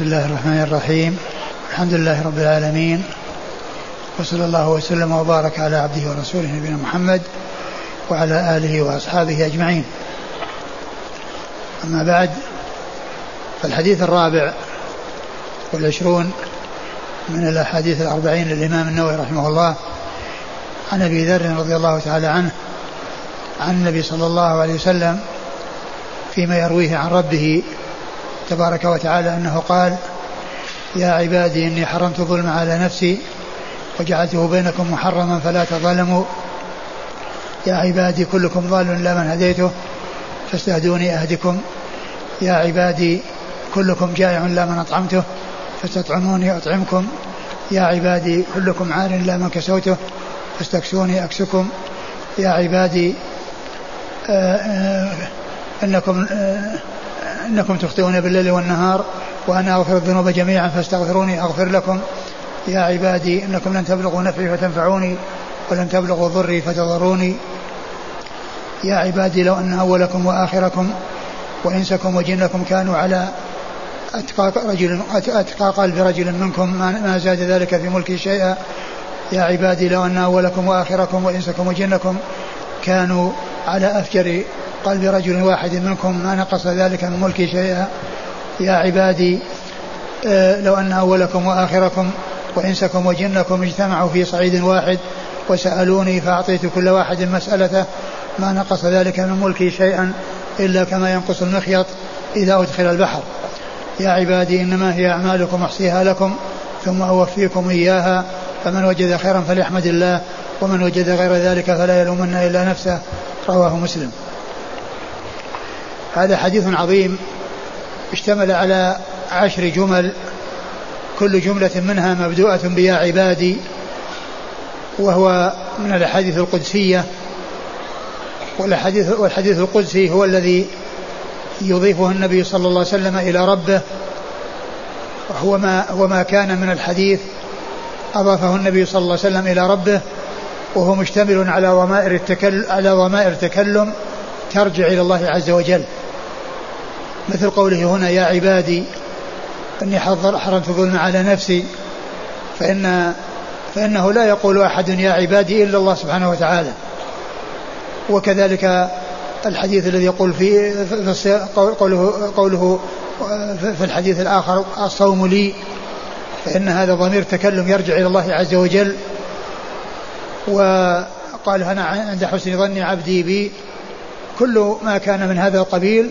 بسم الله الرحمن الرحيم. الحمد لله رب العالمين. وصلى الله وسلم وبارك على عبده ورسوله نبينا محمد وعلى آله وأصحابه أجمعين. أما بعد فالحديث الرابع والعشرون من الأحاديث الأربعين للإمام النووي رحمه الله عن أبي ذر رضي الله تعالى عنه عن النبي صلى الله عليه وسلم فيما يرويه عن ربه تبارك وتعالى أنه قال يا عبادي إني حرمت الظلم على نفسي وجعلته بينكم محرما فلا تظلموا. يا عبادي كلكم ضال إلا من هديته فاستهدوني أهدكم. يا عبادي كلكم جائع لا من أطعمته فاستطعموني أطعمكم. يا عبادي كلكم عار لا من كسوته فاستكسوني أكسكم. يا عبادي آآ آه، آآ آه، إنكم آآ آه، انكم تخطئون بالليل والنهار وأنا أغفر الذنوب جميعا فاستغفروني أغفر لكم. يا عبادي إنكم لن تبلغوا نفعي فتنفعوني ولن تبلغوا ضري فتضروني. يا عبادي لو أن أولكم وآخركم وإنسكم وجنكم كانوا على اتقى رجل اتقى قلب رجل منكم ما زاد ذلك في ملكي شيئا. يا عبادي لو أن أولكم وآخركم وإنسكم وجنكم كانوا على أفجر قلب رجل واحد منكم ما نقص ذلك من ملكي شيئا؟ يا عبادي آه، لو أن أولكم وآخركم وإنسكم وجنكم اجتمعوا في صعيد واحد وسألوني فأعطيت كل واحد مسألته ما نقص ذلك من ملكي شيئا إلا كما ينقص المخيط إذا أدخل البحر. يا عبادي إنما هي أعمالكم أحصيها لكم ثم أوفيكم إياها فمن وجد خيرا فليحمد الله ومن وجد غير ذلك فلا يلومن إلا نفسه. رواه مسلم. هذا حديث عظيم اشتمل على عشر جمل كل جملة منها مبدوءة بيا عبادي وهو من الأحاديث القدسية والحديث والحديث القدسي هو الذي يضيفه النبي صلى الله عليه وسلم إلى ربه هو ما هو ما كان من الحديث أضافه النبي صلى الله عليه وسلم إلى ربه وهو مشتمل على ضمائر التكلم على ضمائر تكلم ترجع إلى الله عز وجل. مثل قوله هنا يا عبادي إني حرمت الظلم على نفسي فان فإنه لا يقول أحد يا عبادي إلا الله سبحانه وتعالى. وكذلك الحديث الذي يقول فيه قوله قوله في الحديث الآخر الصوم لي فإن هذا ضمير تكلم يرجع إلى الله عز وجل. وقال أنا عند حسن ظن عبدي بي كل ما كان من هذا القبيل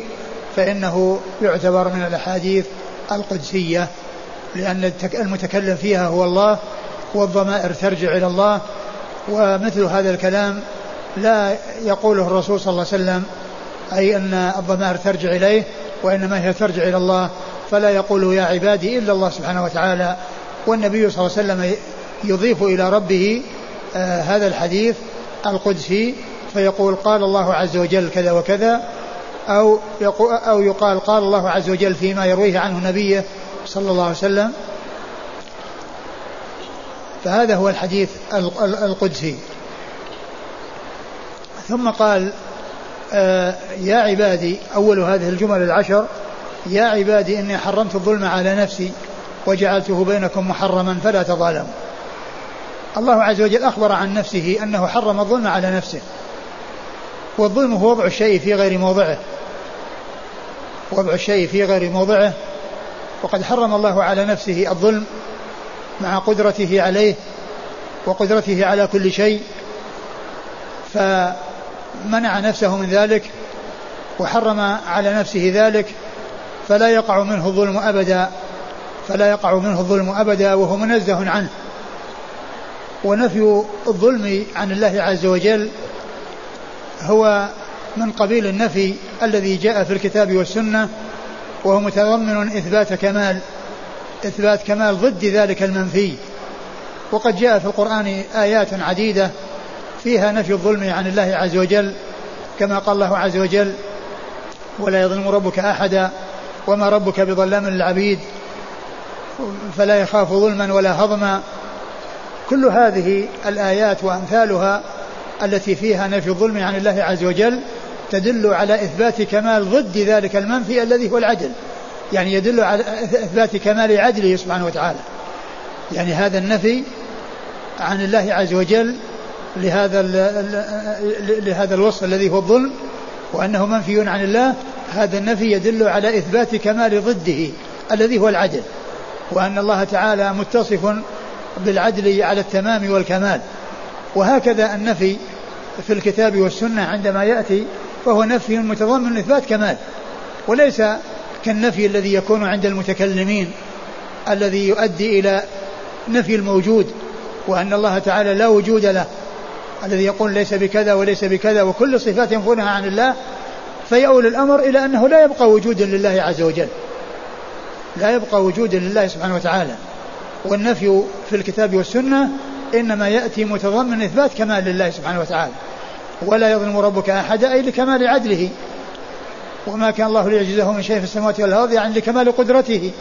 فإنه يعتبر من الأحاديث القدسية لأن المتكلم فيها هو الله والضمائر ترجع إلى الله ومثل هذا الكلام لا يقوله الرسول صلى الله عليه وسلم أي أن الضمائر ترجع إليه وإنما هي ترجع إلى الله فلا يقول يا عبادي إلا الله سبحانه وتعالى والنبي صلى الله عليه وسلم يضيف إلى ربه آه هذا الحديث القدسي فيقول قال الله عز وجل كذا وكذا أو أو يقال قال الله عز وجل فيما يرويه عنه نبيه صلى الله عليه وسلم. فهذا هو الحديث القدسي. ثم قال آه يا عبادي أول هذه الجمل العشر يا عبادي إني حرمت الظلم على نفسي وجعلته بينكم محرما فلا تظالموا. الله عز وجل أخبر عن نفسه أنه حرم الظلم على نفسه والظلم هو وضع الشيء في غير موضعه. وضع الشيء في غير موضعه وقد حرم الله على نفسه الظلم مع قدرته عليه وقدرته على كل شيء فمنع نفسه من ذلك وحرم على نفسه ذلك فلا يقع منه الظلم أبدا فلا يقع منه الظلم أبدا وهو منزه عنه. ونفي الظلم عن الله عز وجل هو من قبيل النفي الذي جاء في الكتاب والسنة وهو متضمن إثبات كمال إثبات كمال ضد ذلك المنفي. وقد جاء في القرآن آيات عديدة فيها نفي الظلم عن الله عز وجل كما قال الله عز وجل ولا يظلم ربك أحدا وما ربك بظلام للعبيد فلا يخاف ظلما ولا هضما. كل هذه الآيات وأمثالها التي فيها نفي الظلم عن الله عز وجل تدل على إثبات كمال ضد ذلك المنفي الذي هو العدل. يعني يدل على إثبات كمال عدله سبحانه وتعالى. يعني هذا النفي عن الله عز وجل لهذا لهذا الوصف الذي هو الظلم وأنه منفي عن الله هذا النفي يدل على إثبات كمال ضده الذي هو العدل وأن الله تعالى متصف بالعدل على التمام والكمال. وهكذا النفي في الكتاب والسنة عندما يأتي فهو نفي متضمن إثبات كمال وليس كالنفي الذي يكون عند المتكلمين الذي يؤدي إلى نفي الموجود وأن الله تعالى لا وجود له الذي يقول ليس بكذا وليس بكذا وكل صفات ينفونها عن الله فيؤول الأمر إلى أنه لا يبقى وجودا لله عز وجل لا يبقى وجودا لله سبحانه وتعالى. والنفي في الكتاب والسنة إنما يأتي متضمن إثبات كمال لله سبحانه وتعالى. ولا يظلم ربك أحدا أي لكمال عدله. وما كان الله ليعجزه من شيء في السماوات والأرض يعني لكمال قدرته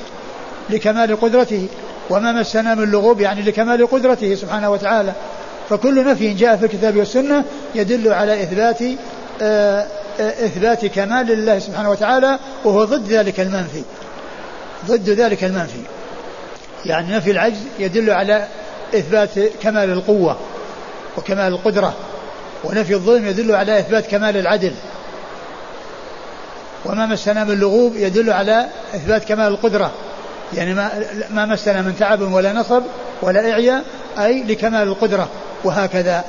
لكمال قدرته. وما مسنا من لغوب يعني لكمال قدرته سبحانه وتعالى. فكل نفي جاء في الكتاب والسنة يدل على إثبات آه، آه، إثبات كمال لله سبحانه وتعالى وهو ضد ذلك المنفي. ضد ذلك المنفي. يعني نفي العجز يدل على إثبات كمال القوة وكمال القدرة. ونفي الظلم يدل على إثبات كمال العدل. وما مسنا من لغوب يدل على إثبات كمال القدرة. يعني ما, ما مسنا من تعب ولا نصب ولا إعياء أي لكمال القدرة. وهكذا.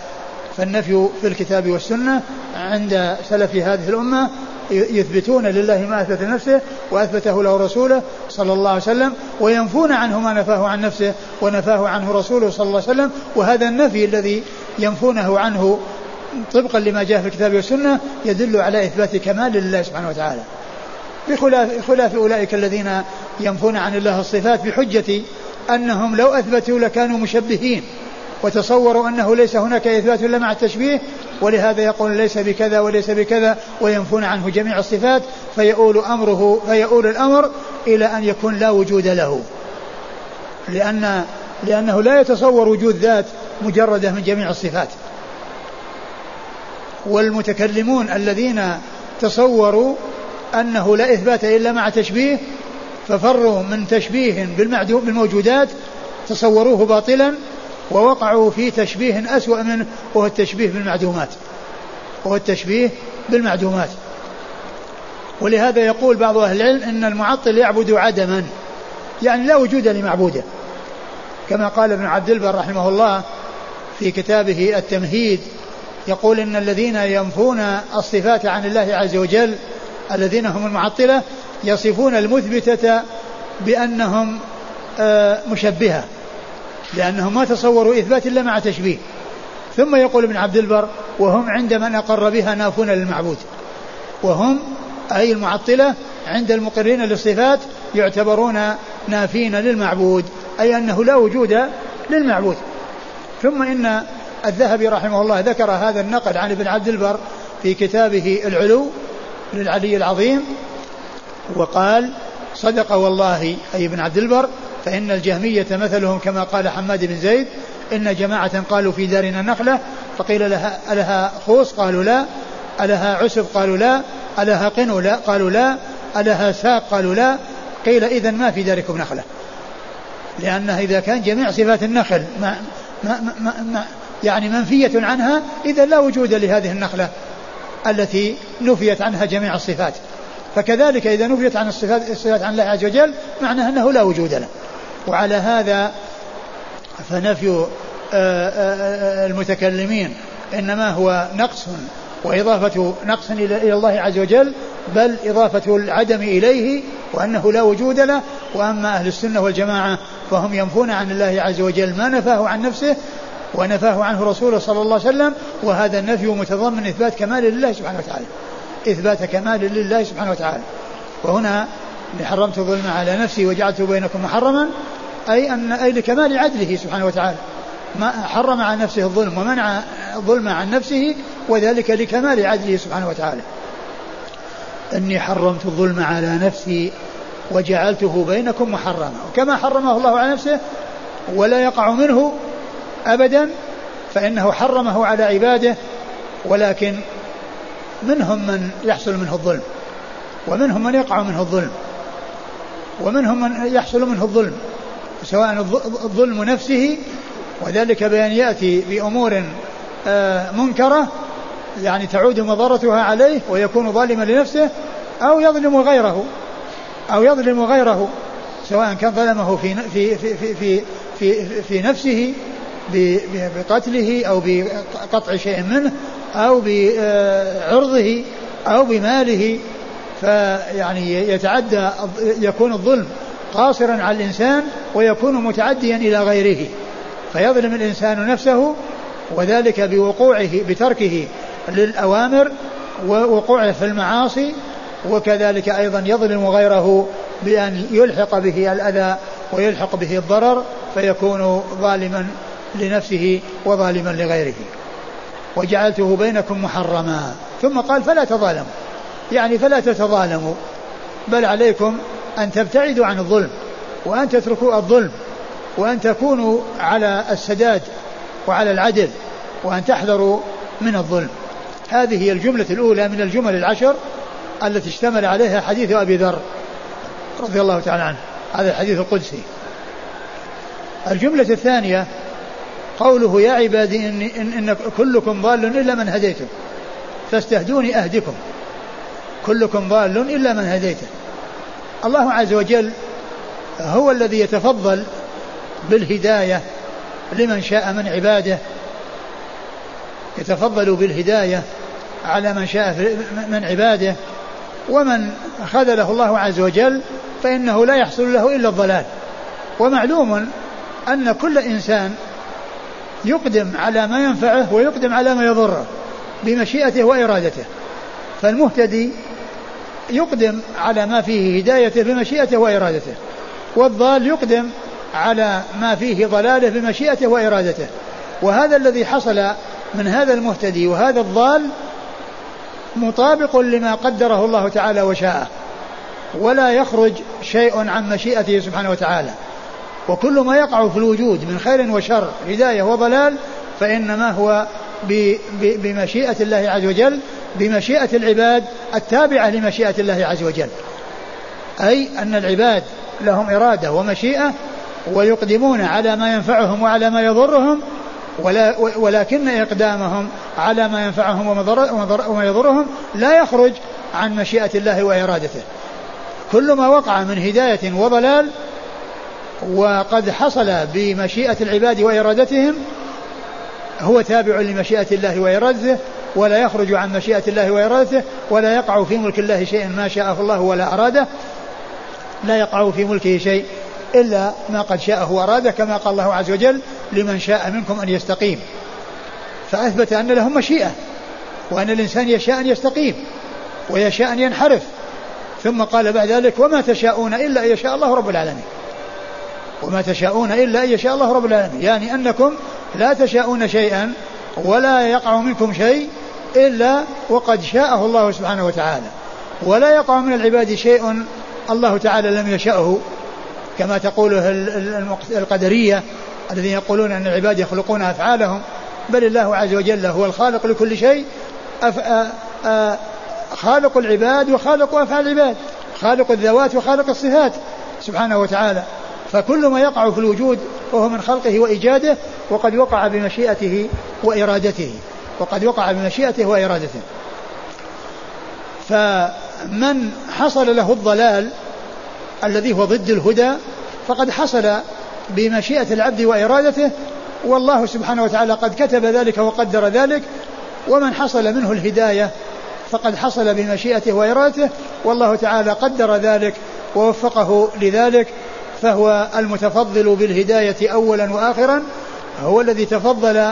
فالنفي في الكتاب والسنة عند سلف هذه الأمة يثبتون لله ما أثبت نفسه وأثبته له رسوله صلى الله عليه وسلم وينفون عنه ما نفاه عن نفسه ونفاه عنه رسوله صلى الله عليه وسلم. وهذا النفي الذي ينفونه عنه طبقا لما جاء في الكتاب والسنة يدل على إثبات كمال لله سبحانه وتعالى. بخلاف خلاف أولئك الذين ينفون عن الله الصفات بحجة أنهم لو أثبتوا لكانوا مشبهين وتصوروا أنه ليس هناك إثبات إلا مع التشبيه ولهذا يقول ليس بكذا وليس بكذا وينفون عنه جميع الصفات فيؤول أمره فيؤول الأمر إلى أن يكون لا وجود له. لأن لأنه لا يتصور وجود ذات مجردة من جميع الصفات. والمتكلمون الذين تصوروا أنه لا إثبات إلا مع تشبيه ففروا من تشبيه بالموجودات تصوروه باطلا ووقعوا في تشبيه أسوأ منه وهو التشبيه بالمعدومات. وهو التشبيه بالمعدومات. ولهذا يقول بعض أهل العلم أن المعطل يعبد عدما يعني لا وجود لمعبوده. كما قال ابن عبد البر رحمه الله في كتابه التمهيد يقول إن الذين ينفون الصفات عن الله عز وجل الذين هم المعطلة يصفون المثبتة بأنهم آه، مشبهة لأنهم ما تصوروا إثبات إلا مع تشبيه. ثم يقول ابن عبد البر وهم عند من أقر بها نافون للمعبود. وهم أي المعطلة عند المقرين للصفات يعتبرون نافين للمعبود أي أنه لا وجود للمعبود. ثم إن الذهبي رحمه الله ذكر هذا النقل عن ابن عبد البر في كتابه العلو للعلي العظيم وقال صدق والله أي ابن عبد البر فإن الجهمية مثلهم كما قال حماد بن زيد إن جماعة قالوا في دارنا نخلة فقيل لها ألها خوص؟ قالوا لا. ألها عسب؟ قالوا لا. ألها قنو؟ لا. قالوا لا. ألها ساق؟ قالوا لا. قيل إذا ما في داركم نخلة. لأنها إذا كان جميع صفات النخل ما ما ما ما يعني منفية عنها إذا لا وجود لهذه النخلة التي نفيت عنها جميع الصفات. فكذلك إذا نفيت عن الصفات, الصفات عن الله عز وجل معناه أنه لا وجود له. وعلى هذا فنفي آه، آه، آه، المتكلمين إنما هو نقص وإضافة نقص إلى الله عز وجل بل إضافة العدم إليه وأنه لا وجود له. وأما أهل السنة والجماعة فهم ينفون عن الله عز وجل ما نفاه عن نفسه ونفاه عنه رسوله صلى الله عليه وسلم وهذا النفي متضمن إثبات كمال لله سبحانه وتعالى. إثبات كمال لله سبحانه وتعالى. وهنا حرمت الظلم على نفسي وجعلته بينكم محرما أي أن أي لكمال عدله سبحانه وتعالى. ما حرم على نفسه الظلم ومنع الظلم عن نفسه وذلك لكمال عدله سبحانه وتعالى. إني حرمت الظلم على نفسي وجعلته بينكم محرما. وكما حرمه الله على نفسه ولا يقع منه أبدا فإنه حرمه على عباده ولكن منهم من يحصل منه الظلم ومنهم من يقع منه الظلم ومنهم من يحصل منه الظلم سواء الظلم نفسه وذلك بأن يأتي بأمور آه، منكرة يعني تعود مضرتها عليه ويكون ظالما لنفسه أو يظلم غيره أو يظلم غيره سواء كان ظلمه في في في في في, في, في نفسه بقتله أو بقطع شيء منه أو بعرضه أو بماله فيعني يتعدى يكون الظلم قاصرا على الإنسان ويكون متعديا إلى غيره. فيظلم الإنسان نفسه وذلك بوقوعه بتركه للأوامر ووقوعه في المعاصي وكذلك أيضا يظلم غيره بأن يلحق به الأذى ويلحق به الضرر فيكون ظالما لنفسه وظالما لغيره. وجعلته بينكم محرما. ثم قال فلا تظالموا. يعني فلا تتظالموا. بل عليكم أن تبتعدوا عن الظلم وأن تتركوا الظلم وأن تكونوا على السداد وعلى العدل وأن تحذروا من الظلم. هذه هي الجملة الأولى من الجمل العشر التي اشتمل عليها حديث أبي ذر رضي الله تعالى عنه هذا الحديث القدسي. الجملة الثانية قوله يا عبادي إن, إن, إن كلكم ضال إلا من هديته. فاستهدوني أهدكم. كلكم ضال إلا من هديته. الله عز وجل هو الذي يتفضل بالهداية لمن شاء من عباده. يتفضل بالهداية على من شاء من عباده. ومن خذله الله عز وجل فإنه لا يحصل له إلا الضلال. ومعلوم أن كل إنسان يقدم على ما ينفعه ويقدم على ما يضره بمشيئته وإرادته. فالمهتدي يقدم على ما فيه هدايته بمشيئته وإرادته والضال يقدم على ما فيه ضلاله بمشيئته وإرادته. وهذا الذي حصل من هذا المهتدي وهذا الضال مطابق لما قدره الله تعالى وشاءه ولا يخرج شيء عن مشيئته سبحانه وتعالى. وكل ما يقع في الوجود من خير وشر هداية وضلال فإنما هو بمشيئة الله عز وجل بمشيئة العباد التابعة لمشيئة الله عز وجل. أي أن العباد لهم إرادة ومشيئة ويقدمون على ما ينفعهم وعلى ما يضرهم ولا ولكن إقدامهم على ما ينفعهم وما يضرهم لا يخرج عن مشيئة الله وإرادته. كل ما وقع من هداية وضلال وقد حصل بمشيئة العباد وإرادتهم هو تابع لمشيئة الله وإرادته ولا يخرج عن مشيئة الله وإرادته ولا يقع في ملك الله شيء ما شاءه الله ولا أراده لا يقع في ملكه شيء إلا ما قد شاءه وأراده كما قال الله عز وجل لمن شاء منكم أن يستقيم فأثبت أن لهم مشيئة وأن الإنسان يشاء أن يستقيم ويشاء أن ينحرف ثم قال بعد ذلك وما تشاءون إلا أن يشاء الله رب العالمين وما تشاءون إلا أن يشاء الله رب العالمين. يعني أنكم لا تشاءون شيئا ولا يقع منكم شيء إلا وقد شاءه الله سبحانه وتعالى. ولا يقع من العباد شيء الله تعالى لم يشأه. كما تقوله القدرية الذين يقولون أن العباد يخلقون أفعالهم. بل الله عز وجل هو الخالق لكل شيء. أف... آ... آ... خالق العباد وخالق أفعال العباد. خالق الذوات وخالق الصفات سبحانه وتعالى. فكل ما يقع في الوجود وهو من خلقه وإيجاده وقد وقع بمشيئته وإرادته وقد وقع بمشيئته وإرادته. فمن حصل له الضلال الذي هو ضد الهدى فقد حصل بمشيئة العبد وإرادته والله سبحانه وتعالى قد كتب ذلك وقدر ذلك ومن حصل منه الهداية فقد حصل بمشيئته وإرادته والله تعالى قدر ذلك ووفقه لذلك فهو المتفضل بالهداية أولا وآخرا هو الذي تفضل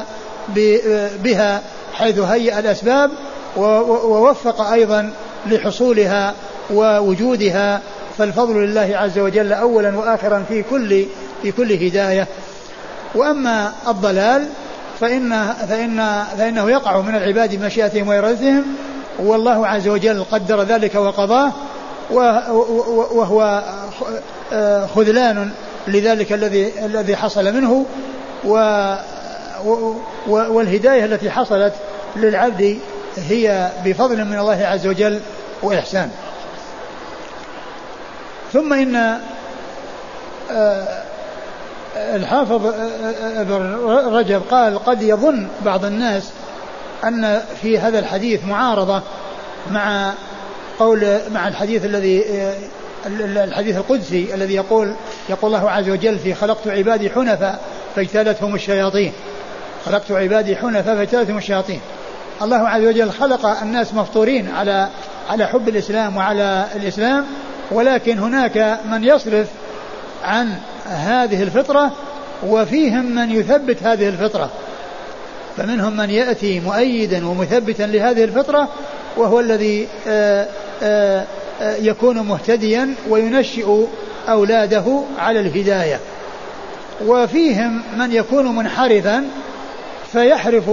بها حيث هيأ الأسباب ووفق أيضا لحصولها ووجودها فالفضل لله عز وجل أولا وآخرا في كل في كل هداية. وأما الضلال فإن فإن فإنه يقع من العباد بمشيئتهم وإرادتهم والله عز وجل قدر ذلك وقضاه وهو خذلان لذلك الذي الذي حصل منه و والهداية التي حصلت للعبد هي بفضل من الله عز وجل وإحسان. ثم إن آه، الحافظ ابن رجب قال قد يظن بعض الناس أن في هذا الحديث معارضة مع قول مع الحديث الذي الحديث القدسي الذي يقول يقول الله عز وجل في خلقت عبادي حنفاء فاجتالتهم الشياطين. خلقت عبادي حنفاء فاجتالتهم الشياطين. الله عز وجل خلق الناس مفطورين على على حب الإسلام وعلى الإسلام ولكن هناك من يصرف عن هذه الفطرة وفيهم من يثبت هذه الفطرة. فمنهم من يأتي مؤيدا ومثبتا لهذه الفطرة وهو الذي آآ آآ يكون مهتديا وينشئ أولاده على الهداية. وفيهم من يكون منحرفا فيحرف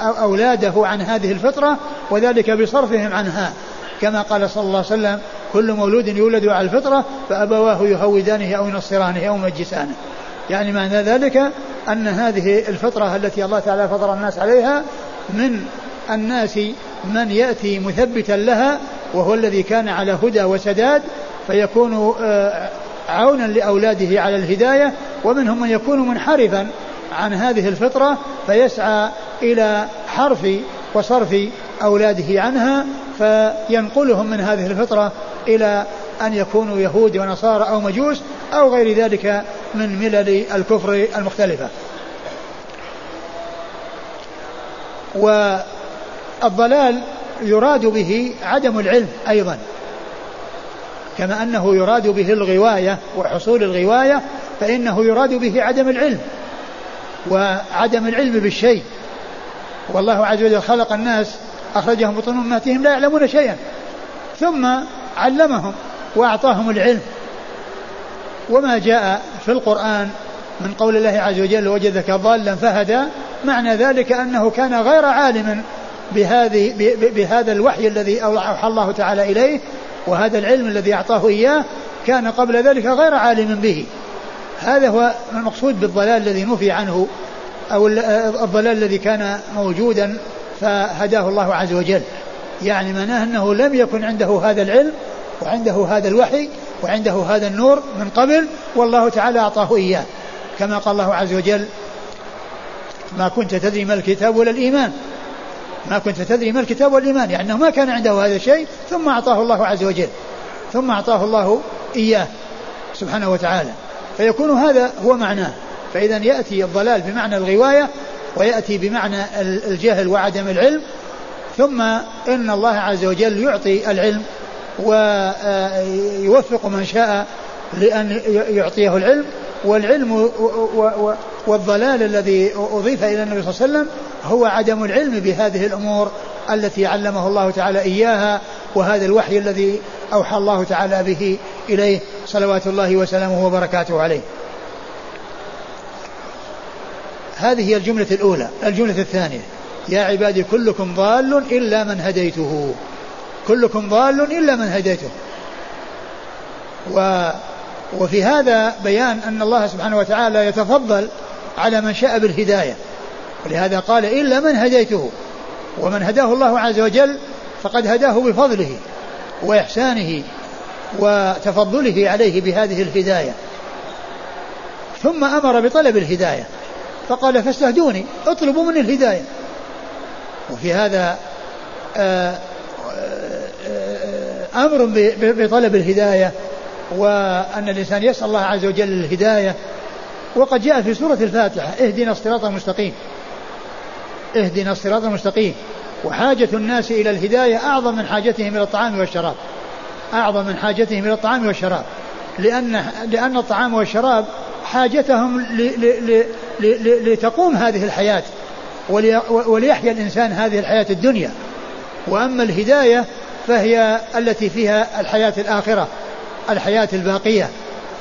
أولاده عن هذه الفطرة وذلك بصرفهم عنها. كما قال صلى الله عليه وسلم كل مولود يولد على الفطرة فأبواه يهودانه أو ينصرانه أو يمجسانه يعني معنى ذلك أن هذه الفطرة التي الله تعالى فطر الناس عليها من الناس من يأتي مثبتا لها وهو الذي كان على هدى وسداد فيكون آه، عونا لأولاده على الهداية ومنهم من يكون منحرفا عن هذه الفطرة فيسعى إلى حرف وصرف أولاده عنها فينقلهم من هذه الفطرة إلى أن يكونوا يهود ونصارى أو مجوس أو غير ذلك من ملل الكفر المختلفة. والضلال يراد به عدم العلم أيضا كما أنه يراد به الغواية وحصول الغواية فإنه يراد به عدم العلم وعدم العلم بالشيء. والله عز وجل خلق الناس أخرجهم بطون أمهاتهم لا يعلمون شيئا ثم علمهم وأعطاهم العلم. وما جاء في القرآن من قول الله عز وجل وجدك ضالا فهدى معنى ذلك أنه كان غير عالم بهذه بهذا الوحي الذي أوحى الله تعالى إليه وهذا العلم الذي أعطاه إياه كان قبل ذلك غير عالم به. هذا هو المقصود بالضلال الذي نفي عنه أو الضلال الذي كان موجودا فهداه الله عز وجل. يعني معناه أنه لم يكن عنده هذا العلم وعنده هذا الوحي وعنده هذا النور من قبل والله تعالى أعطاه إياه. كما قال الله عز وجل ما كنت تدري ما الكتاب ولا الإيمان ما كنت تدري ما الكتاب والإيمان يعني أنه ما كان عنده هذا الشيء ثم أعطاه الله عز وجل ثم أعطاه الله إياه سبحانه وتعالى. فيكون هذا هو معناه. فإذا يأتي الضلال بمعنى الغواية ويأتي بمعنى الجهل وعدم العلم ثم إن الله عز وجل يعطي العلم ويوفق من شاء لأن يعطيه العلم والعلم والضلال الذي أضيف إلى النبي صلى الله عليه وسلم هو عدم العلم بهذه الأمور التي علمه الله تعالى إياها وهذا الوحي الذي أوحى الله تعالى به إليه صلوات الله وسلامه وبركاته عليه. هذه هي الجملة الأولى. الجملة الثانية. يا عبادي كلكم ضال إلا من هديته. كلكم ضال إلا من هديته. و وفي هذا بيان أن الله سبحانه وتعالى يتفضل على من شاء بالهداية. ولهذا قال إلا من هديته ومن هداه الله عز وجل فقد هداه بفضله وإحسانه وتفضله عليه بهذه الهداية. ثم أمر بطلب الهداية فقال فاستهدوني اطلبوا مني الهداية. وفي هذا آه، آه، آه، أمر بطلب الهداية وأن الإنسان يسأل الله عز وجل الهداية. وقد جاء في سورة الفاتحة اهدنا الصراط المستقيم. اهدنا الصراط المستقيم. وحاجة الناس إلى الهداية أعظم من حاجتهم إلى الطعام والشراب. أعظم من حاجتهم إلى الطعام والشراب. لأن لأن الطعام والشراب حاجتهم لتقوم هذه الحياة وليحيا الإنسان هذه الحياة الدنيا. وأما الهداية فهي التي فيها الحياة الآخرة الحياة الباقية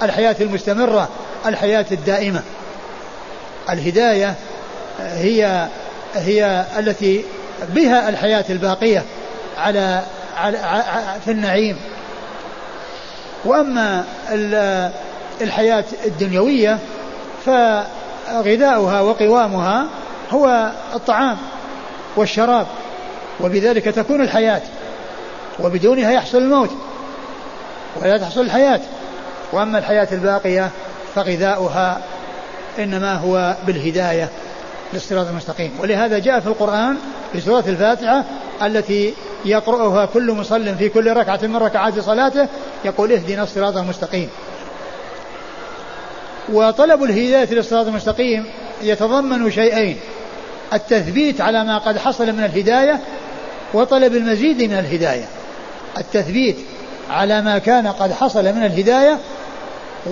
الحياة المستمرة الحياة الدائمة. الهداية هي هي التي بها الحياة الباقية على, في النعيم. وأما الحياة الدنيوية فغذاؤها وقوامها هو الطعام والشراب وبذلك تكون الحياة وبدونها يحصل الموت ولا تحصل الحياة. وأما الحياة الباقية فغذاؤها إنما هو بالهداية. للصراط المستقيم. ولهذا جاء في القرآن في سورة الفاتحة التي يقرأها كل مصل في كل ركعة من ركعات صلاته يقول اهدنا الصراط المستقيم. وطلب الهداية للصراط المستقيم يتضمن شيئين. التثبيت على ما قد حصل من الهداية وطلب المزيد من الهداية. التثبيت على ما كان قد حصل من الهداية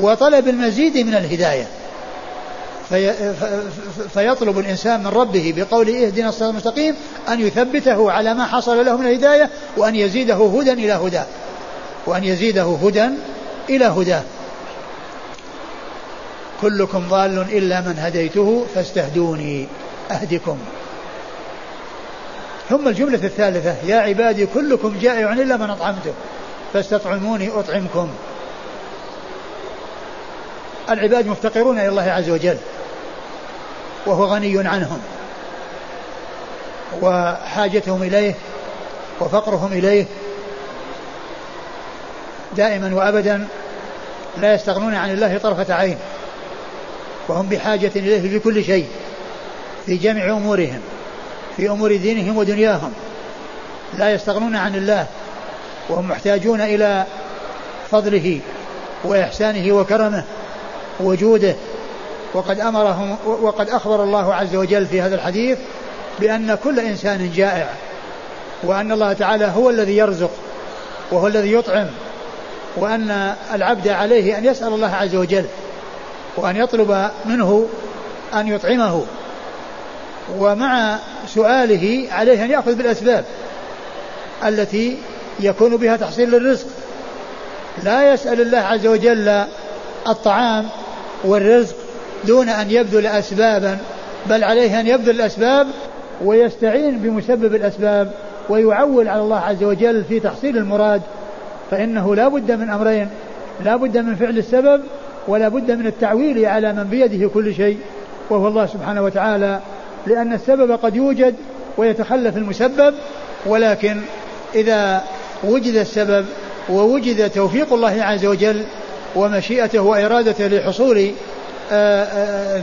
وطلب المزيد من الهداية. في فيطلب الإنسان من ربه بقوله اهدنا الصراط المستقيم أن يثبته على ما حصل له من الهداية وأن يزيده هدى إلى هدى. وأن يزيده هدى إلى هداه كلكم ضال إلا من هديته فاستهدوني أهدكم. ثم الجملة الثالثة يا عبادي كلكم جائع إلا من أطعمته فاستطعموني أطعمكم. العباد مفتقرون إلى الله عز وجل. وهو غني عنهم. وحاجتهم إليه وفقرهم إليه دائما وأبدا لا يستغنون عن الله طرفة عين. وهم بحاجة إليه في كل شيء في جميع أمورهم في أمور دينهم ودنياهم. لا يستغنون عن الله وهم محتاجون إلى فضله وإحسانه وكرمه وجوده وقد أمرهم وقد أخبر الله عز وجل في هذا الحديث بأن كل إنسان جائع وأن الله تعالى هو الذي يرزق وهو الذي يطعم وأن العبد عليه أن يسأل الله عز وجل وأن يطلب منه أن يطعمه ومع سؤاله عليه أن يأخذ بالأسباب التي يكون بها تحصيل الرزق. لا يسأل الله عز وجل الطعام والرزق دون أن يبذل أسبابا بل عليه أن يبذل الأسباب ويستعين بمسبب الأسباب ويعول على الله عز وجل في تحصيل المراد. فإنه لا بد من أمرين لا بد من فعل السبب ولا بد من التعويل على من بيده كل شيء. وهو الله سبحانه وتعالى لأن السبب قد يوجد ويتخلف المسبب ولكن إذا وجد السبب ووجد توفيق الله عز وجل ومشيئته وإرادته لحصول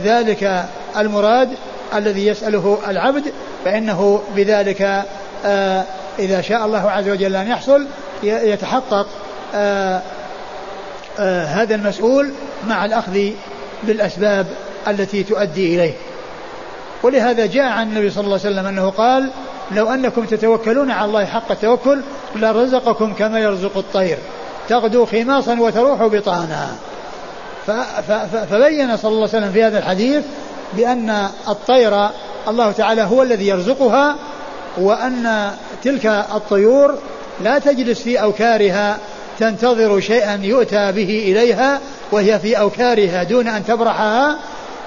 ذلك المراد الذي يسأله العبد فإنه بذلك آه، إذا شاء الله عز وجل أن يحصل يتحقق هذا المسؤول مع الأخذ بالأسباب التي تؤدي إليه. ولهذا جاء عن النبي صلى الله عليه وسلم أنه قال لو أنكم تتوكلون على الله حق التوكل لرزقكم كما يرزق الطير تغدو خماصا وتروح بطانا فبين صلى الله عليه وسلم في هذا الحديث بأن الطير الله تعالى هو الذي يرزقها وأن تلك الطيور لا تجلس في أوكارها تنتظر شيئا يؤتى به إليها وهي في أوكارها دون أن تبرحها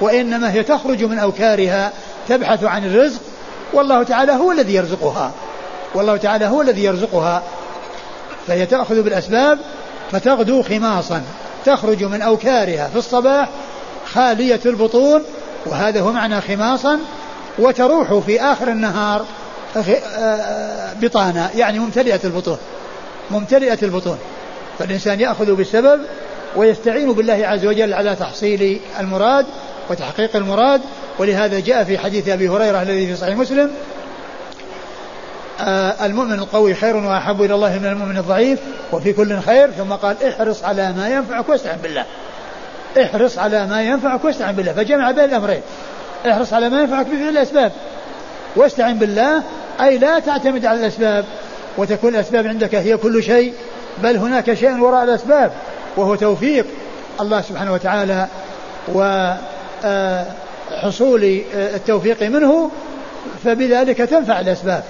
وإنما هي تخرج من أوكارها تبحث عن الرزق والله تعالى هو الذي يرزقها والله تعالى هو الذي يرزقها فهي تأخذ بالأسباب فتغدو خماصا. تخرج من أوكارها في الصباح خالية البطون وهذا هو معنى خماصا وتروح في آخر النهار آه، بطانا يعني ممتلئة البطون ممتلئة البطون. فالإنسان يأخذ بالسبب ويستعين بالله عز وجل على تحصيل المراد وتحقيق المراد ولهذا جاء في حديث أبي هريرة الذي في صحيح مسلم المؤمن القوي خير وأحب إلى الله من المؤمن الضعيف وفي كل خير ثم قال احرص على ما ينفعك واستعن بالله. احرص على ما ينفعك واستعن بالله فجمع بين الأمرين. احرص على ما ينفعك بفعل الأسباب واستعن بالله أي لا تعتمد على الأسباب وتكون الأسباب عندك هي كل شيء بل هناك شيء وراء الأسباب وهو توفيق الله سبحانه وتعالى وحصول آه، آه، التوفيق منه فبذلك تنفع الأسباب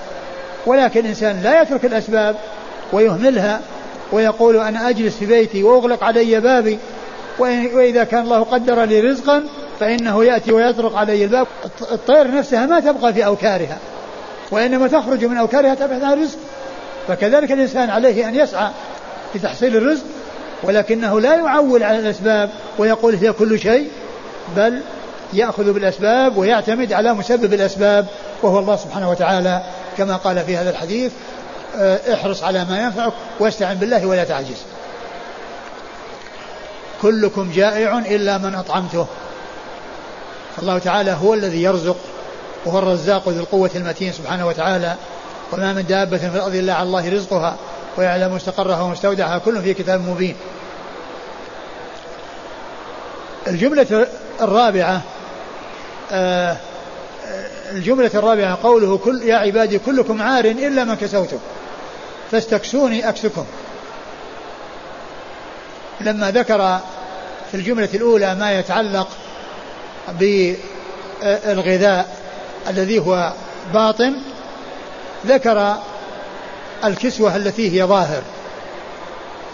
ولكن الإنسان لا يترك الأسباب ويهملها ويقول أنا أجلس في بيتي وأغلق علي بابي وإذا كان الله قدر لي رزقا فإنه يأتي ويطرق علي الباب. الطير نفسها ما تبقى في أوكارها وإنما تخرج من أوكارها تبحث عن رزق. فكذلك الإنسان عليه أن يسعى لتحصيل الرزق ولكنه لا يعول على الأسباب ويقول هي كل شيء بل يأخذ بالأسباب ويعتمد على مسبب الأسباب وهو الله سبحانه وتعالى. كما قال في هذا الحديث آه، احرص على ما ينفعك واستعن بالله ولا تعجز. كلكم جائع إلا من أطعمته. الله تعالى هو الذي يرزق وهو الرزاق ذو القوة المتين سبحانه وتعالى. وما من دابة في الأرض إلا على الله رزقها ويعلم مستقرها ومستودعها كل في كتاب مبين. الجملة الرابعة آه الجملة الرابعة قوله كل يا عبادي كلكم عار إلا من كسوته فاستكسوني أكسكم. لما ذكر في الجملة الأولى ما يتعلق بالغذاء الذي هو باطن ذكر الكسوة التي هي ظاهر.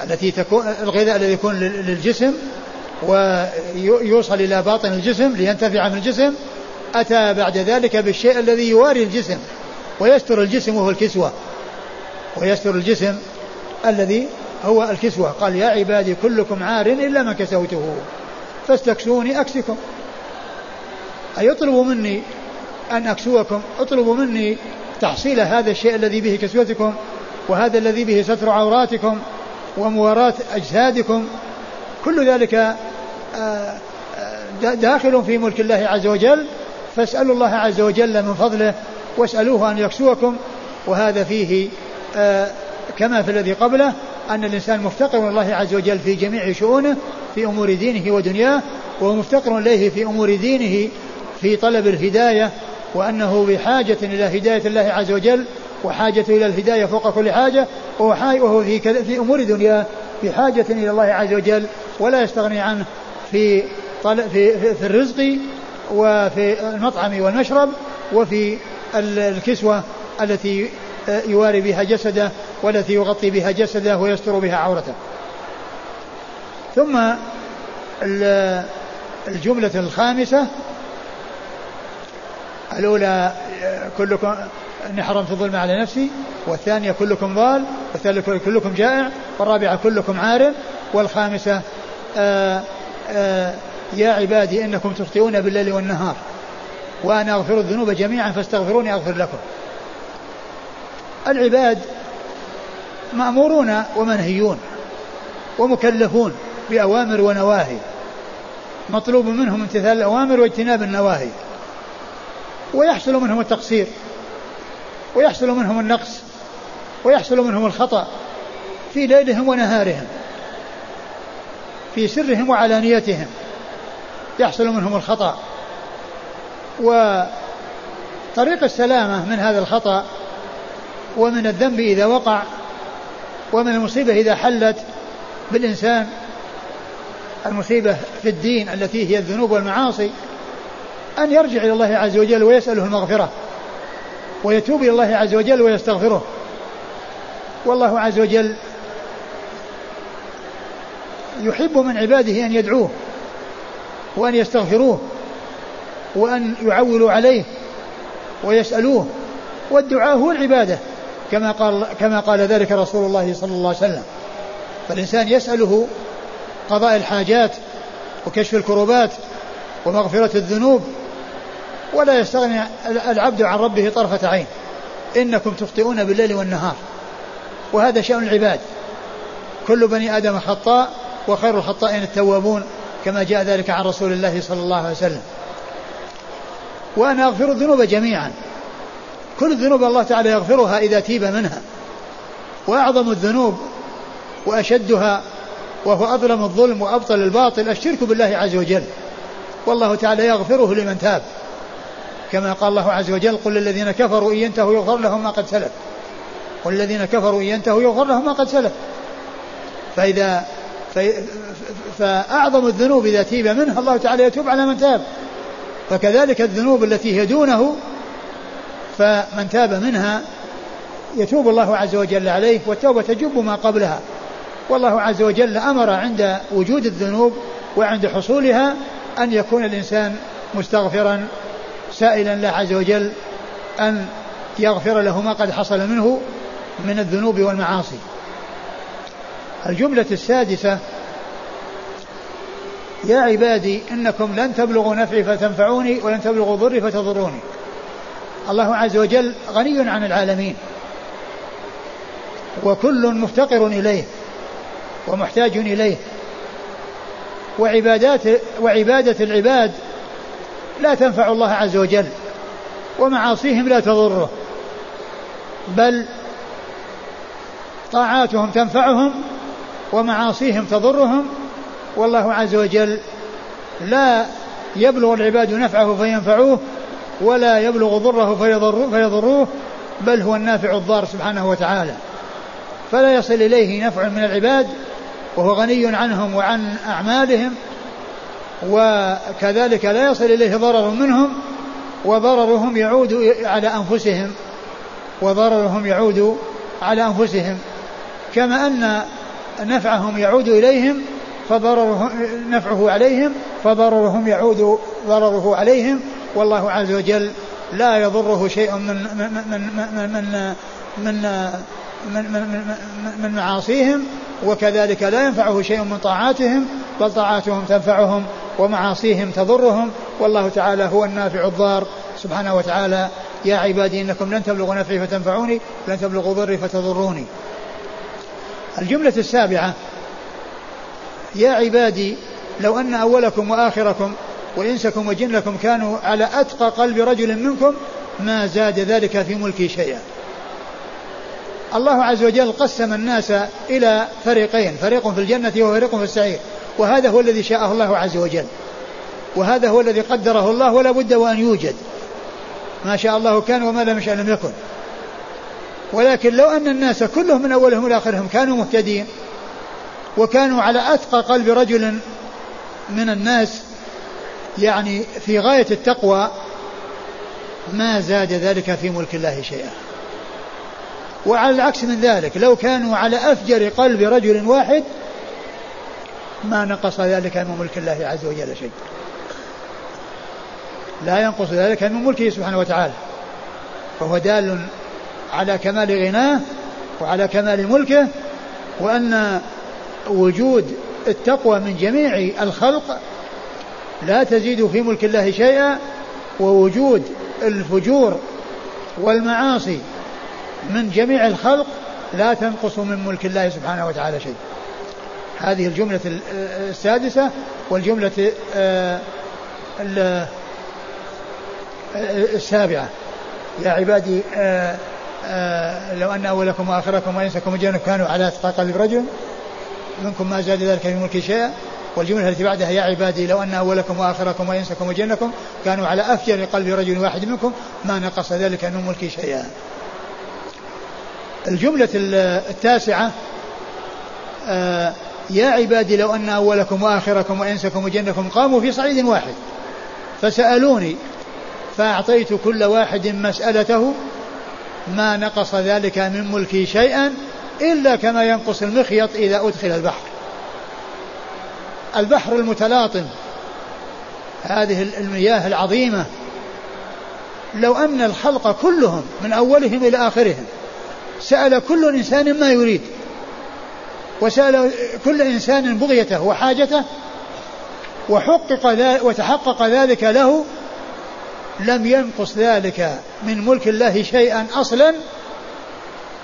التي تكون الغذاء الذي يكون للجسم ويوصل إلى باطن الجسم لينتفع من الجسم أتى بعد ذلك بالشيء الذي يواري الجسم ويستر الجسم وهو الكسوة. ويستر الجسم الذي هو الكسوة. قال يا عبادي كلكم عار إلا من كسوته. فاستكسوني أكسكم. أي اطلبوا مني أن أكسوكم؟ اطلبوا مني تحصيل هذا الشيء الذي به كسوتكم وهذا الذي به ستر عوراتكم ومواراة أجسادكم. كل ذلك آه، آه، داخل في ملك الله عز وجل. فاسألوا الله عز وجل من فضله واسألوه أن يكسوكم. وهذا فيه آه، كما في الذي قبله أن الإنسان مفتقر الله عز وجل في جميع شؤونه في أمور دينه ودنياه وهو مفتقر إليه في أمور دينه في طلب الهداية وأنه بحاجة إلى هداية الله عز وجل وحاجة إلى الهداية فوق كل حاجة وهو في, في أمور دنياه بحاجة إلى الله عز وجل ولا يستغني عنه في في, في الرزق وفي المطعم والمشرب وفي الكسوة التي يواري بها جسده والتي يغطي بها جسده ويستر بها عورته. ثم الجملة الخامسة الأولى كلكم إني حرمت الظلم على نفسي والثانية كلكم ضال والثالثة كلكم جائع والرابعة كلكم عارف والخامسة آآ آه، آآ آه، يا عبادي إنكم تخطئون بالليل والنهار وأنا أغفر الذنوب جميعا فاستغفروني أغفر لكم. العباد مأمورون ومنهيون ومكلفون بأوامر ونواهي. مطلوب منهم امتثال الأوامر واجتناب النواهي. ويحصل منهم التقصير. ويحصل منهم النقص. ويحصل منهم الخطأ في ليلهم ونهارهم. في سرهم وعلانيتهم. يحصل منهم الخطأ. وطريق السلامة من هذا الخطأ ومن الذنب إذا وقع ومن المصيبة إذا حلت بالإنسان المصيبة في الدين التي هي الذنوب والمعاصي أن يرجع إلى الله عز وجل ويسأله المغفرة ويتوب إلى الله عز وجل ويستغفره. والله عز وجل يحب من عباده أن يدعوه. وأن يستغفروه وأن يعولوا عليه ويسألوه. والدعاء هو العبادة كما قال كما قال ذلك رسول الله صلى الله عليه وسلم. فالإنسان يسأله قضاء الحاجات وكشف الكروبات ومغفرة الذنوب ولا يستغني العبد عن ربه طرفة عين. إنكم تخطئون بالليل والنهار. وهذا شأن العباد. كل بني آدم خطاء وخير الخطائين التوابون. كما جاء ذلك عن رسول الله صلى الله عليه وسلم. وأنا أغفر الذنوب جميعا. كل الذنوب الله تعالى يغفرها إذا تيب منها. وأعظم الذنوب وأشدها وهو أظلم الظلم وأبطل الباطل الشرك بالله عز وجل. والله تعالى يغفره لمن تاب. كما قال الله عز وجل قل للذين كفروا إن ينتهوا يغفر لهم ما قد سلف. قل الذين كفروا إن ينتهوا يغفر لهم ما قد سلف. فإذا فأعظم الذنوب إذا تيب منها الله تعالى يتوب على من تاب. فكذلك الذنوب التي هي دونه فمن تاب منها يتوب الله عز وجل عليه والتوبة تجب ما قبلها. والله عز وجل أمر عند وجود الذنوب وعند حصولها أن يكون الإنسان مستغفرا سائلا الله عز وجل أن يغفر له ما قد حصل منه من الذنوب والمعاصي. الجملة السادسة يا عبادي إنكم لن تبلغوا نفعي فتنفعوني ولن تبلغوا ضري فتضروني. الله عز وجل غني عن العالمين وكل مفتقر إليه ومحتاج إليه. وعبادات وعبادة العباد لا تنفع الله عز وجل ومعاصيهم لا تضره. بل طاعاتهم تنفعهم ومعاصيهم تضرهم والله عز وجل لا يبلغ العباد نفعه فينفعوه ولا يبلغ ضره فيضروه بل هو النافع الضار سبحانه وتعالى. فلا يصل إليه نفع من العباد وهو غني عنهم وعن أعمالهم وكذلك لا يصل إليه ضرر منهم وضررهم يعود على أنفسهم وضررهم يعود على أنفسهم. كما أن نفعهم يعود إليهم فضرره نفعه عليهم فضررهم يعود ضرره عليهم. والله عز وجل لا يضره شيء من من من من من من, من, من, من معاصيهم وكذلك لا ينفعه شيء من طاعاتهم بل طاعاتهم تنفعهم ومعاصيهم تضرهم. والله تعالى هو النافع الضار. سبحانه وتعالى يا عبادي إنكم لن تبلغوا نفعي فتنفعوني لن تبلغوا ضري فتضروني. الجملة السابعة يا عبادي لو أن أولكم وآخركم وإنسكم وجنكم كانوا على أتقى قلب رجل منكم ما زاد ذلك في ملكي شيئا. الله عز وجل قسم الناس إلى فريقين فريق في الجنة وفريق في السعير. وهذا هو الذي شاءه الله عز وجل. وهذا هو الذي قدره الله ولا بد وأن يوجد. ما شاء الله كان وما لم يشاء لم يكن. ولكن لو أن الناس كلهم من أولهم إلى آخرهم كانوا مهتدين وكانوا على أتقى قلب رجل من الناس يعني في غاية التقوى ما زاد ذلك في ملك الله شيئا. وعلى العكس من ذلك لو كانوا على أفجر قلب رجل واحد ما نقص ذلك من ملك الله عز وجل شيء لا ينقص ذلك من ملكه سبحانه وتعالى. فهو دال على كمال غناه وعلى كمال ملكه وأن وجود التقوى من جميع الخلق لا تزيد في ملك الله شيئا ووجود الفجور والمعاصي من جميع الخلق لا تنقص من ملك الله سبحانه وتعالى شيء هذه الجملة السادسة والجملة آه، السابعة. يا عبادي آه، لو أن أولكم وآخركم وإنسكم وجنكم كانوا على أتقى قلب رجل منكم ما زاد ذلك في ملك شيئا. والجملة التي بعدها يا عبادي لو أن أولكم وآخركم وإنسكم وجنكم كانوا على أفجر قلب رجل واحد منكم ما نقص ذلك من ملك شيئا. الجملة التاسعة آه يا عبادي لو أن أولكم وآخركم وإنسكم وجنكم قاموا في صعيد واحد فسألوني فأعطيت كل واحد مسألته ما نقص ذلك من ملكي شيئا إلا كما ينقص المخيط إذا أدخل البحر. البحر المتلاطم هذه المياه العظيمة. لو أن الخلق كلهم من أولهم إلى آخرهم سأل كل إنسان ما يريد وسأل كل إنسان بغيته وحاجته وحقق وتحقق ذلك له لم ينقص ذلك من ملك الله شيئا أصلا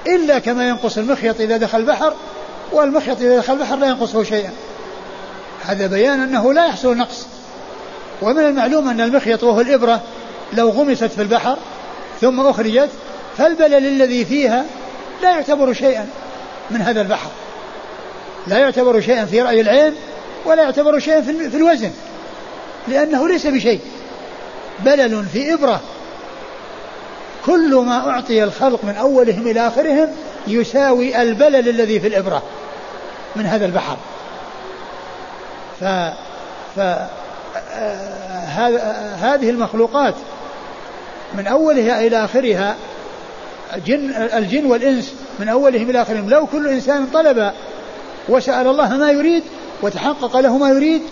إلا كما ينقص المخيط إذا دخل البحر والمخيط إذا دخل البحر لا ينقصه شيئا. هذا بيان أنه لا يحصل نقص. ومن المعلوم أن المخيط وهو الإبرة لو غمست في البحر ثم أخرجت فالبلل الذي فيها لا يعتبر شيئا من هذا البحر. لا يعتبر شيئا في رأي العين ولا يعتبر شيئا في الوزن لأنه ليس بشيء. بلل في إبرة. كل ما أعطي الخلق من أولهم إلى آخرهم يساوي البلل الذي في الإبرة من هذا البحر. ف, ف... هذه المخلوقات من أولها إلى آخرها جن الجن والإنس من أولهم إلى آخرهم. لو كل إنسان طلب وسأل الله ما يريد وتحقق له ما يريد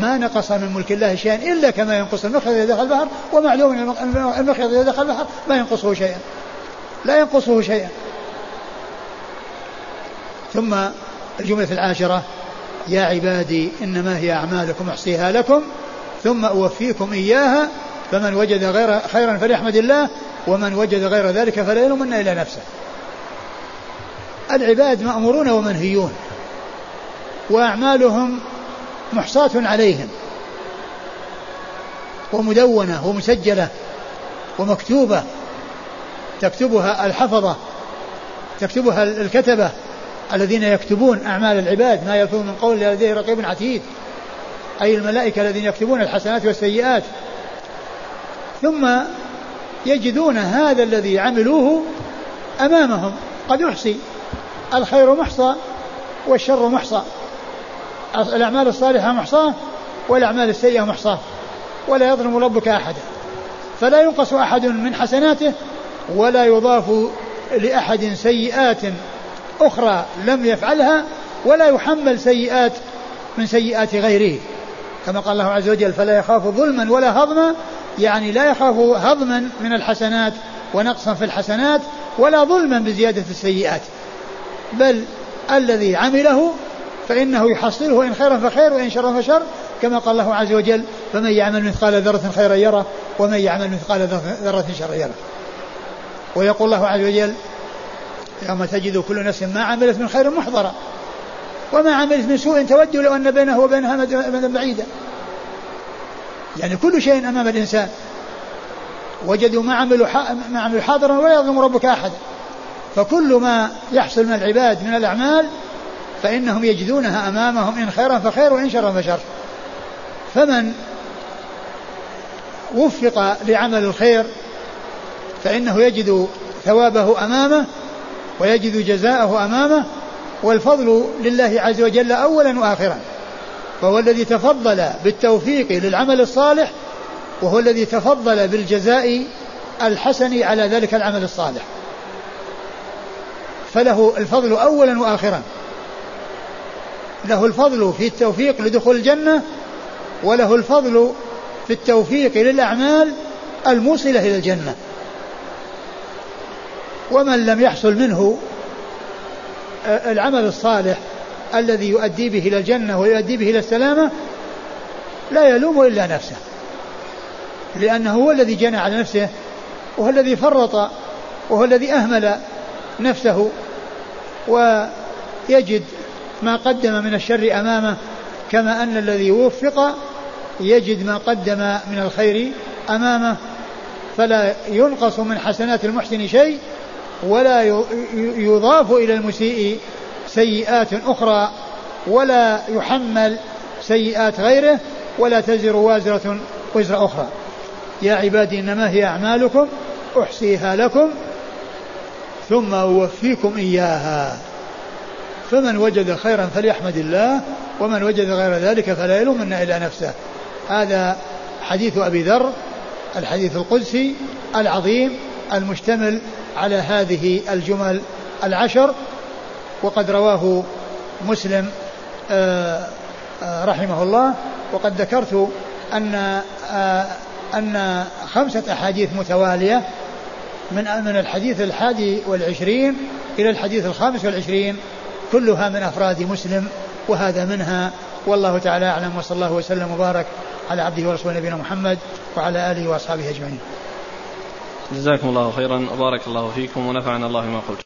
ما نقص من ملك الله شيئا إلا كما ينقص المخيط إذا دخل البحر ومعلوم المخيط إذا دخل البحر ما ينقصه شيئا. لا ينقصه شيئا. ثم الجملة العاشرة يا عبادي إنما هي أعمالكم أحصيها لكم ثم أوفيكم إياها فمن وجد غير خيرا فليحمد الله ومن وجد غير ذلك فلا يلومن إلى نفسه. العباد مأمورون ومنهيون وأعمالهم محصاة عليهم. ومدونة ومسجلة ومكتوبة. تكتبها الحفظة تكتبها الكتبة. الذين يكتبون أعمال العباد ما يلفظ من قول لديه رقيب عتيد. أي الملائكة الذين يكتبون الحسنات والسيئات. ثم يجدون هذا الذي عملوه أمامهم. قد أحصي الخير محصى والشر محصى. الأعمال الصالحة محصاة والأعمال السيئة محصاة ولا يظلم ربك أحدا. فلا ينقص أحد من حسناته ولا يضاف لأحد سيئات أخرى لم يفعلها ولا يحمل سيئات من سيئات غيره. كما قال الله عز وجل فلا يخاف ظلما ولا هضما يعني لا يخاف هضما من الحسنات ونقصا في الحسنات ولا ظلما بزيادة السيئات. بل الذي عمله فإنه يحصله إن خيرا فخير وإن شرا فشر كما قال الله عز وجل فمن يعمل مثقال ذرة خيرا يره ومن يعمل مثقال ذرة شرا يره. ويقول الله عز وجل يوم تجد كل نفس ما عملت من خير محضرا وما عملت من سوء تود لو أن بينه وبينها مدى بعيدا يعني كل شيء أمام الإنسان. وجدوا ما عملوا ما عملوا حاضرا ولا يظلم ربك أحدا فكل ما يحصل من العباد من الأعمال فإنهم يجدونها أمامهم إن خيرا فخير وإن شرا فشر. فمن وفق لعمل الخير فإنه يجد ثوابه أمامه ويجد جزاءه أمامه والفضل لله عز وجل أولا وآخرا. فهو الذي تفضل بالتوفيق للعمل الصالح وهو الذي تفضل بالجزاء الحسن على ذلك العمل الصالح. فله الفضل أولا وآخرا. له الفضل في التوفيق لدخول الجنة وله الفضل في التوفيق للأعمال الموصلة إلى الجنة. ومن لم يحصل منه العمل الصالح الذي يؤدي به إلى الجنة ويؤدي به إلى السلامة لا يلوم إلا نفسه. لأنه هو الذي جنى على نفسه وهو الذي فرط وهو الذي أهمل نفسه ويجد ما قدم من الشر أمامه كما أن الذي وفق يجد ما قدم من الخير أمامه. فلا ينقص من حسنات المحسن شيء ولا يضاف إلى المسيء سيئات أخرى ولا يحمل سيئات غيره ولا تزر وازرة وزر أخرى. يا عبادي إنما هي أعمالكم أحصيها لكم ثم أوفيكم إياها. فمن وجد خيرا فليحمد الله ومن وجد غير ذلك فلا يلومن إلا نفسه. هذا حديث أبي ذر الحديث القدسي العظيم المشتمل على هذه الجمل العشر وقد رواه مسلم آه، آه، رحمه الله وقد ذكرت أن آه، أن خمسة أحاديث متوالية من من الحديث الحادي والعشرين إلى الحديث الخامس والعشرين كلها من أفراد مسلم وهذا منها والله تعالى أعلم وصلى الله وسلم وبارك على عبده ورسوله نبينا محمد وعلى آله وأصحابه أجمعين. جزاكم الله خيرا وبارك الله فيكم ونفعنا الله ما قلت.